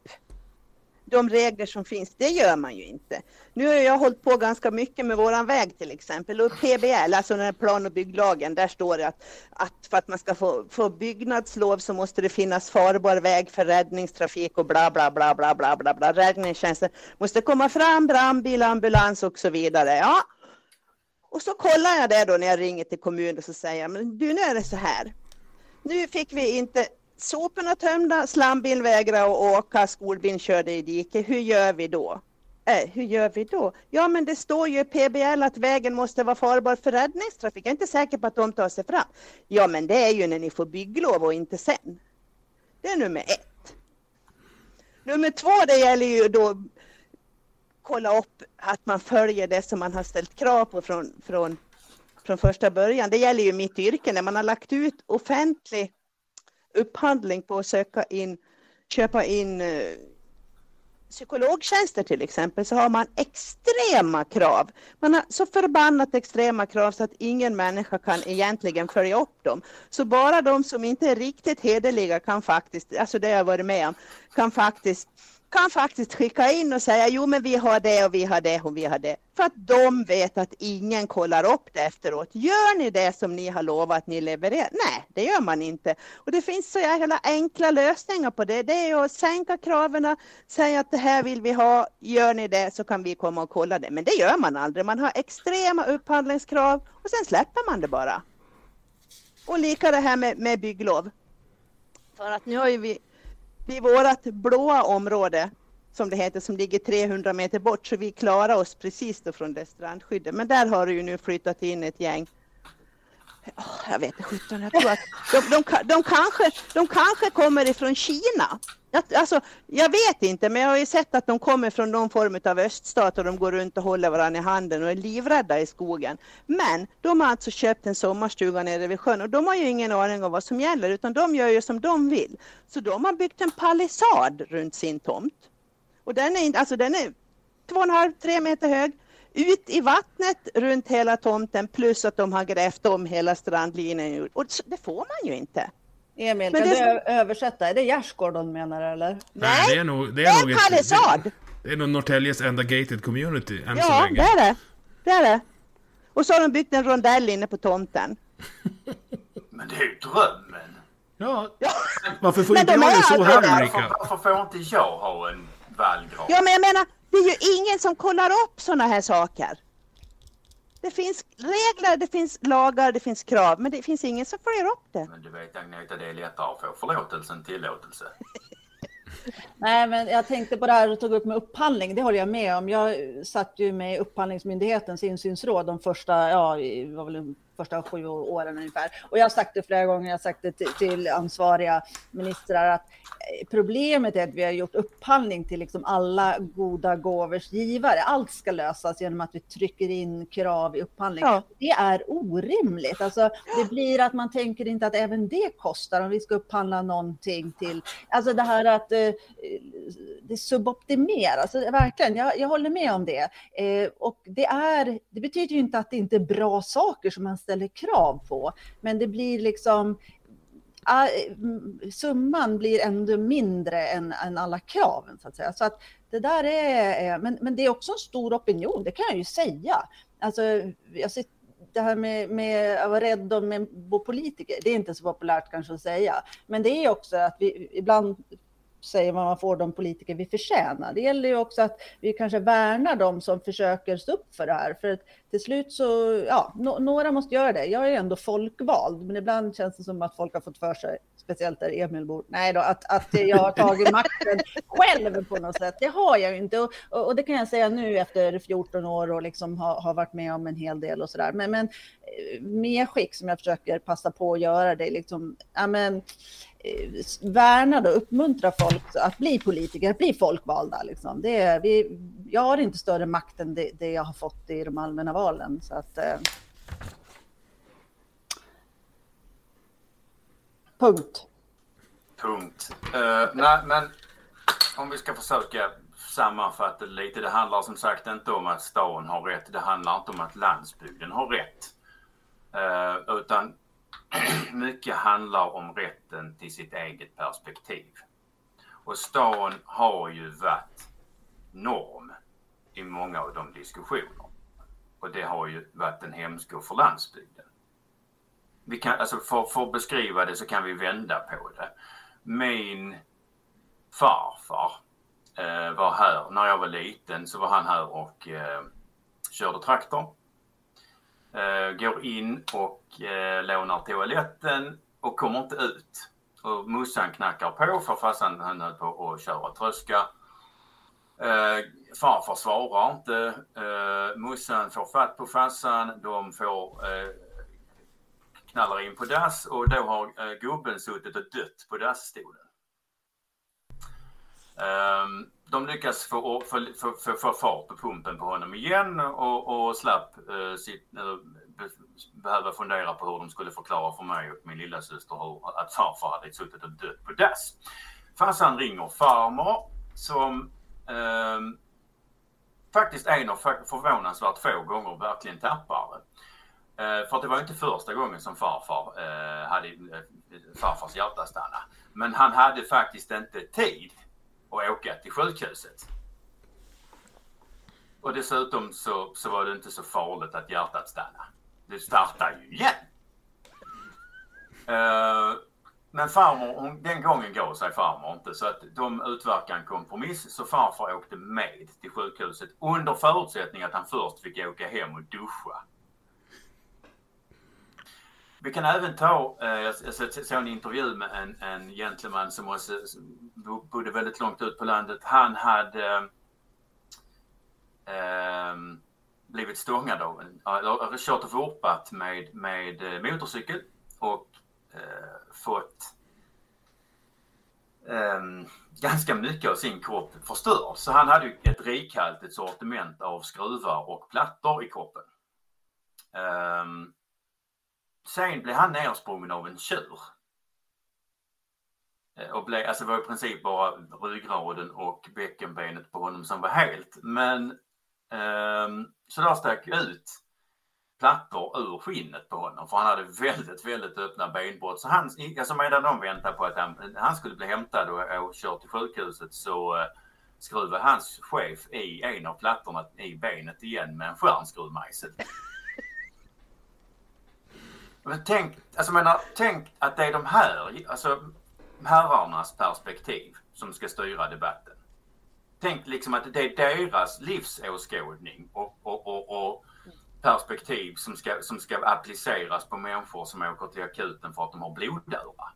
de regler som finns, det gör man ju inte. Nu har jag hållit på ganska mycket med våran väg till exempel och PBL, alltså den här plan och bygglagen, där står det att, att för att man ska få, få byggnadslov så måste det finnas farbar väg för räddningstrafik och bla bla bla bla bla bla bla. Räddningstjänsten måste komma fram, brandbil, ambulans och så vidare. Ja. Och så kollar jag det då när jag ringer till kommunen och så säger jag, men du nu är det så här. Nu fick vi inte soporna tömda, slambil vägrade att åka, skolbilen körde i diket. Hur gör vi då? Äh, hur gör vi då? Ja, men det står ju i PBL att vägen måste vara farbar för räddningstrafik. Jag är inte säker på att de tar sig fram. Ja, men det är ju när ni får bygglov och inte sen. Det är nummer ett. Nummer två, det gäller ju då kolla upp att man följer det som man har ställt krav på från, från, från första början. Det gäller ju mitt yrke när man har lagt ut offentlig upphandling på att söka in, köpa in eh, psykologtjänster till exempel så har man extrema krav. Man har så förbannat extrema krav så att ingen människa kan egentligen följa upp dem. Så bara de som inte är riktigt hederliga kan faktiskt, alltså det har jag varit med om, kan faktiskt kan faktiskt skicka in och säga jo men vi har det och vi har det och vi har det. För att de vet att ingen kollar upp det efteråt. Gör ni det som ni har lovat att ni levererar? Nej, det gör man inte. Och det finns så jävla enkla lösningar på det. Det är att sänka kraven, säga att det här vill vi ha. Gör ni det så kan vi komma och kolla det. Men det gör man aldrig. Man har extrema upphandlingskrav och sen släpper man det bara. Och lika det här med, med bygglov. För att nu har ju vi vid vårt blåa område som det heter, som ligger 300 meter bort, så vi klarar oss precis då från det strandskyddet. Men där har det ju nu flyttat in ett gäng jag vet inte, sjutton, jag tror att de, de, de, kanske, de kanske kommer ifrån Kina. Jag, alltså, jag vet inte, men jag har ju sett att de kommer från någon form av öststat och de går runt och håller varandra i handen och är livrädda i skogen. Men de har alltså köpt en sommarstuga nere vid sjön och de har ju ingen aning om vad som gäller utan de gör ju som de vill. Så de har byggt en palissad runt sin tomt. Och den är, alltså den är två och en halv, tre meter hög ut i vattnet runt hela tomten plus att de har grävt om hela strandlinjen. Och det får man ju inte. Emil, Men kan det... du översätta? Är det gärdsgård de menar eller? Nej, det är nog, det är, det är nog ett, palissad. Det, det är nog Norrtäljes enda gated community än ja, så länge. Ja, det är det. Det är det. Och så har de byggt en rondell inne på tomten. Men det är ju drömmen. Ja. ja. Varför får inte jag det så här Ulrika? Varför får inte jag ha en vallgrav? Ja, men jag menar, det är ju ingen som kollar upp sådana här saker. Det finns regler, det finns lagar, det finns krav, men det finns ingen som följer upp det. Men du vet Agneta, det är lättare att få förlåtelse än tillåtelse. Nej, men jag tänkte på det här du tog upp med upphandling. Det håller jag med om. Jag satt ju med Upphandlingsmyndighetens insynsråd de första, ja, var väl första sju åren ungefär. Och jag har sagt det flera gånger, jag har sagt det till, till ansvariga ministrar att eh, problemet är att vi har gjort upphandling till liksom alla goda gåvors givare. Allt ska lösas genom att vi trycker in krav i upphandling. Ja. Det är orimligt. Alltså, det blir att man tänker inte att även det kostar om vi ska upphandla någonting till. Alltså det här att eh, det suboptimeras. Alltså, verkligen, jag, jag håller med om det. Eh, och det, är, det betyder ju inte att det inte är bra saker som man ställer krav på. Men det blir liksom summan blir ändå mindre än, än alla kraven så att säga. Så att det där är, men, men det är också en stor opinion, det kan jag ju säga. Alltså, jag ser, det här med, med att vara rädd om politiker, det är inte så populärt kanske att säga. Men det är också att vi ibland säger man, man får de politiker vi förtjänar. Det gäller ju också att vi kanske värnar de som försöker stå upp för det här. För till slut så, ja, no, några måste göra det. Jag är ändå folkvald, men ibland känns det som att folk har fått för sig, speciellt där Emil bor, nej då, att, att jag har tagit makten själv på något sätt. Det har jag ju inte. Och, och, det kan jag säga nu efter 14 år och liksom har, har varit med om en hel del och sådär. Men, men eh, medskick som jag försöker passa på att göra, det är liksom, ja men, värnade värna och uppmuntra folk att bli politiker, att bli folkvalda. Liksom. Det är, vi, jag har inte större makt än det, det, jag har fått i de allmänna valen. Så att, eh. Punkt. Punkt. Uh, nej, men om vi ska försöka sammanfatta det lite. Det handlar som sagt inte om att stan har rätt. Det handlar inte om att landsbygden har rätt. Uh, utan mycket handlar om rätten till sitt eget perspektiv. Och stan har ju varit norm i många av de diskussionerna. Och det har ju varit en hämsko för landsbygden. Vi kan, alltså för, för att beskriva det så kan vi vända på det. Min farfar eh, var här, när jag var liten så var han här och eh, körde traktor Eh, går in och eh, lånar toaletten och kommer inte ut. Och mussan knackar på för farsan han höll på att köra tröska. Eh, farfar svarar inte. Eh, mussan får fatt på farsan. De får eh, knallar in på dass och då har eh, gubben suttit och dött på dassstolen. Um, de lyckas få, få, få, få, fart på pumpen på honom igen och, och slapp uh, sitt, uh, be, behöva fundera på hur de skulle förklara för mig och min lilla syster hur, att farfar hade suttit och dött på dass. Farsan ringer farmor som um, faktiskt en av förvånansvärt få gånger verkligen tappar det. Uh, för att det var inte första gången som farfar uh, hade uh, farfars hjärta stanna. Men han hade faktiskt inte tid och åka till sjukhuset. Och dessutom så, så var det inte så farligt att hjärtat stannade. Det startar ju igen. Uh, men farmor, hon, den gången gav sig farmor inte så att de utverkade en kompromiss så farfar åkte med till sjukhuset under förutsättning att han först fick åka hem och duscha. Vi kan även ta, eh, jag såg en intervju med en, en gentleman som också bodde väldigt långt ut på landet. Han hade eh, blivit stångad av en, eller kört och vurpat med, med eh, motorcykel och eh, fått eh, ganska mycket av sin kropp förstörd. Så han hade ju ett rikhaltigt sortiment av skruvar och plattor i kroppen. Eh, sen blev han nersprungen av en tjur. Eh, och blev, alltså det var i princip bara ryggraden och bäckenbenet på honom som var helt. Men Um, så där stack ut plattor ur skinnet på honom för han hade väldigt, väldigt öppna benbrott. Så han, alltså medan de väntade på att han, han skulle bli hämtad och, och körd till sjukhuset så eh, uh, skruvade hans chef i en av plattorna i benet igen med en stjärnskruvmejsel. Men tänk, alltså menar, tänk att det är de här, alltså herrarnas perspektiv som ska styra debatten tänk liksom att det är deras livsåskådning och, och, och, och perspektiv som ska, som ska appliceras på människor som åker till akuten för att de har blodöra.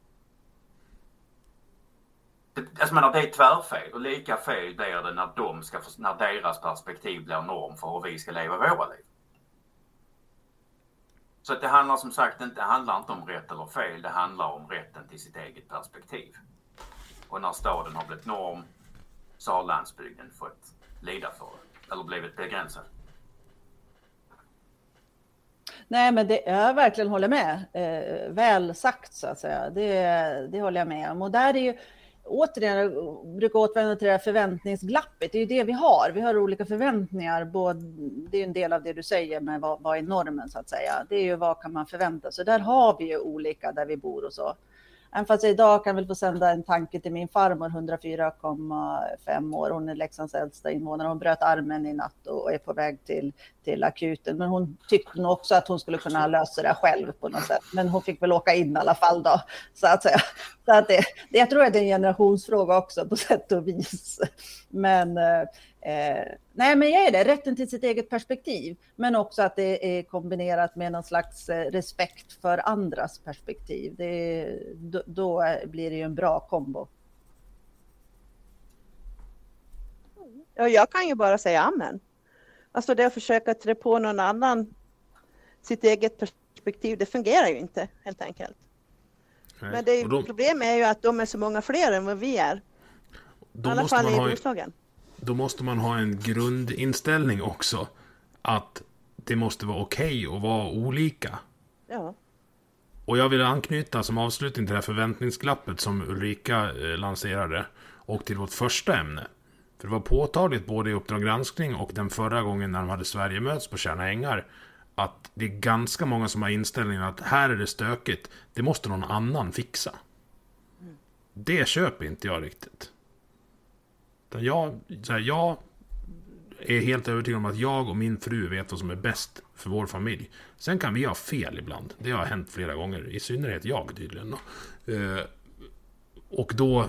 Alltså menar, det är tvärfel och lika fel blir det när, de ska, när deras perspektiv blir norm för hur vi ska leva våra liv. Så att det handlar som sagt inte, det handlar inte om rätt eller fel, det handlar om rätten till sitt eget perspektiv. Och när staden har blivit norm så har landsbygden fått lida för det, eller blivit begränsad. Nej, men det, jag verkligen håller med. Eh, väl sagt så att säga. Det, det håller jag med om. Och där är ju återigen, jag brukar återvända till det här förväntningsglappet. Det är ju det vi har. Vi har olika förväntningar. Både, det är en del av det du säger med vad, vad är normen så att säga. Det är ju vad kan man förvänta sig. Där har vi ju olika där vi bor och så. Även fast jag idag kan väl få sända en tanke till min farmor, 104,5 år. Hon är Leksands äldsta invånare. Hon bröt armen i natt och är på väg till, till akuten. Men hon tyckte nog också att hon skulle kunna lösa det själv på något sätt. Men hon fick väl åka in i alla fall då, så att säga. Så att det, det, jag tror att det är en generationsfråga också på sätt och vis. Men eh, eh, nej, men jag är det. Rätten till sitt eget perspektiv, men också att det är kombinerat med någon slags eh, respekt för andras perspektiv. Det, då, då blir det ju en bra kombo. Ja, jag kan ju bara säga amen. Alltså det att försöka trä på någon annan sitt eget perspektiv, det fungerar ju inte helt enkelt. Nej. Men det är, då, problemet är ju att de är så många fler än vad vi är. I alla fall i Roslagen då måste man ha en grundinställning också. Att det måste vara okej okay att vara olika. Ja. Och jag vill anknyta som avslutning till det här förväntningsglappet som Ulrika eh, lanserade. Och till vårt första ämne. För det var påtagligt både i Uppdrag granskning och den förra gången när de hade Sverige möts på Tjärna Ängar. Att det är ganska många som har inställningen att här är det stökigt. Det måste någon annan fixa. Mm. Det köper inte jag riktigt. Jag, så här, jag är helt övertygad om att jag och min fru vet vad som är bäst för vår familj. Sen kan vi ha fel ibland. Det har hänt flera gånger. I synnerhet jag tydligen. Eh, och då, eh,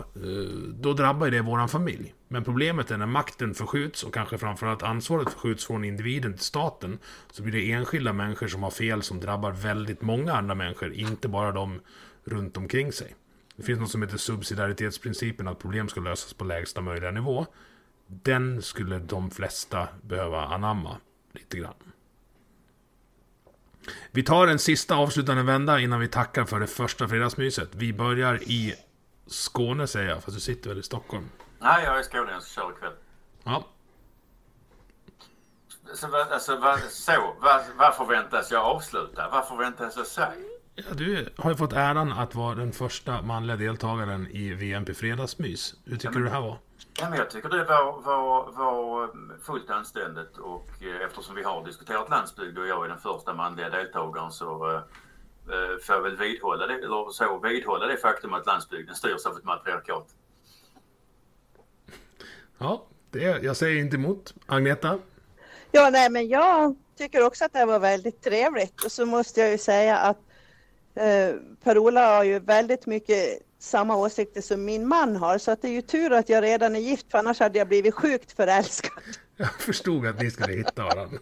då drabbar det våran familj. Men problemet är när makten förskjuts och kanske framförallt ansvaret förskjuts från individen till staten. Så blir det enskilda människor som har fel som drabbar väldigt många andra människor. Inte bara de runt omkring sig. Det finns något som heter subsidiaritetsprincipen, att problem ska lösas på lägsta möjliga nivå. Den skulle de flesta behöva anamma lite grann. Vi tar en sista avslutande vända innan vi tackar för det första fredagsmyset. Vi börjar i Skåne säger jag, fast du sitter väl i Stockholm? Nej, jag är i Skåne, jag ska köra ikväll. Ja. Så, alltså, vad, så vad, vad förväntas jag avsluta? Vad förväntas jag säga? Ja, du har ju fått äran att vara den första manliga deltagaren i VMP Fredagsmys. Hur tycker ja, men, du det här var? Ja, men jag tycker det var, var, var fullt anständigt och eh, eftersom vi har diskuterat landsbygd och jag är den första manliga deltagaren så eh, får jag väl vidhålla det, eller så vidhålla det faktum att landsbygden styrs av ett matriarkat. Ja, det, jag säger inte emot. Agneta? Ja, nej, men jag tycker också att det var väldigt trevligt och så måste jag ju säga att Eh, Per-Ola har ju väldigt mycket samma åsikter som min man har, så att det är ju tur att jag redan är gift, för annars hade jag blivit sjukt förälskad. Jag förstod att ni skulle hitta varandra.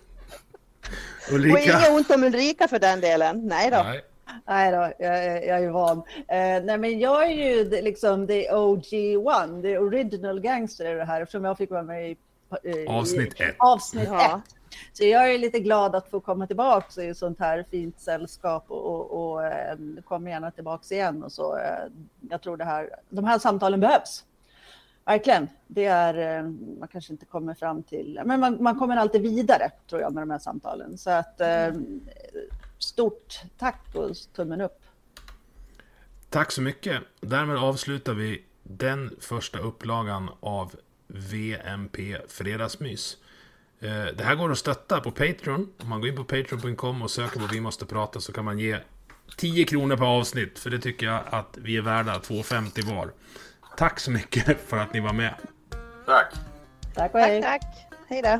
Ulrika. Och inget ont om Ulrika för den delen. Nej då. Nej. Nej då, jag, jag är van. Eh, nej, men jag är ju liksom the OG1, the original gangster i det här, eftersom jag fick vara med i, i avsnitt ett. Avsnitt ja. ett. Så jag är lite glad att få komma tillbaka i sånt här fint sällskap och, och, och eh, kommer gärna tillbaka igen och så. Eh, jag tror det här, de här samtalen behövs. Verkligen. Det är, eh, man kanske inte kommer fram till, men man, man kommer alltid vidare tror jag med de här samtalen. Så att eh, stort tack och tummen upp. Tack så mycket. Därmed avslutar vi den första upplagan av VMP Fredagsmys. Eh, det här går att stötta på Patreon. Om man går in på patreon.com och söker på Vi måste prata så kan man ge 10 kronor per avsnitt. För det tycker jag att vi är värda, 2,50 var. Tack så mycket för att ni var med. Tack. Tack och hej. Tack, tack. Hej då.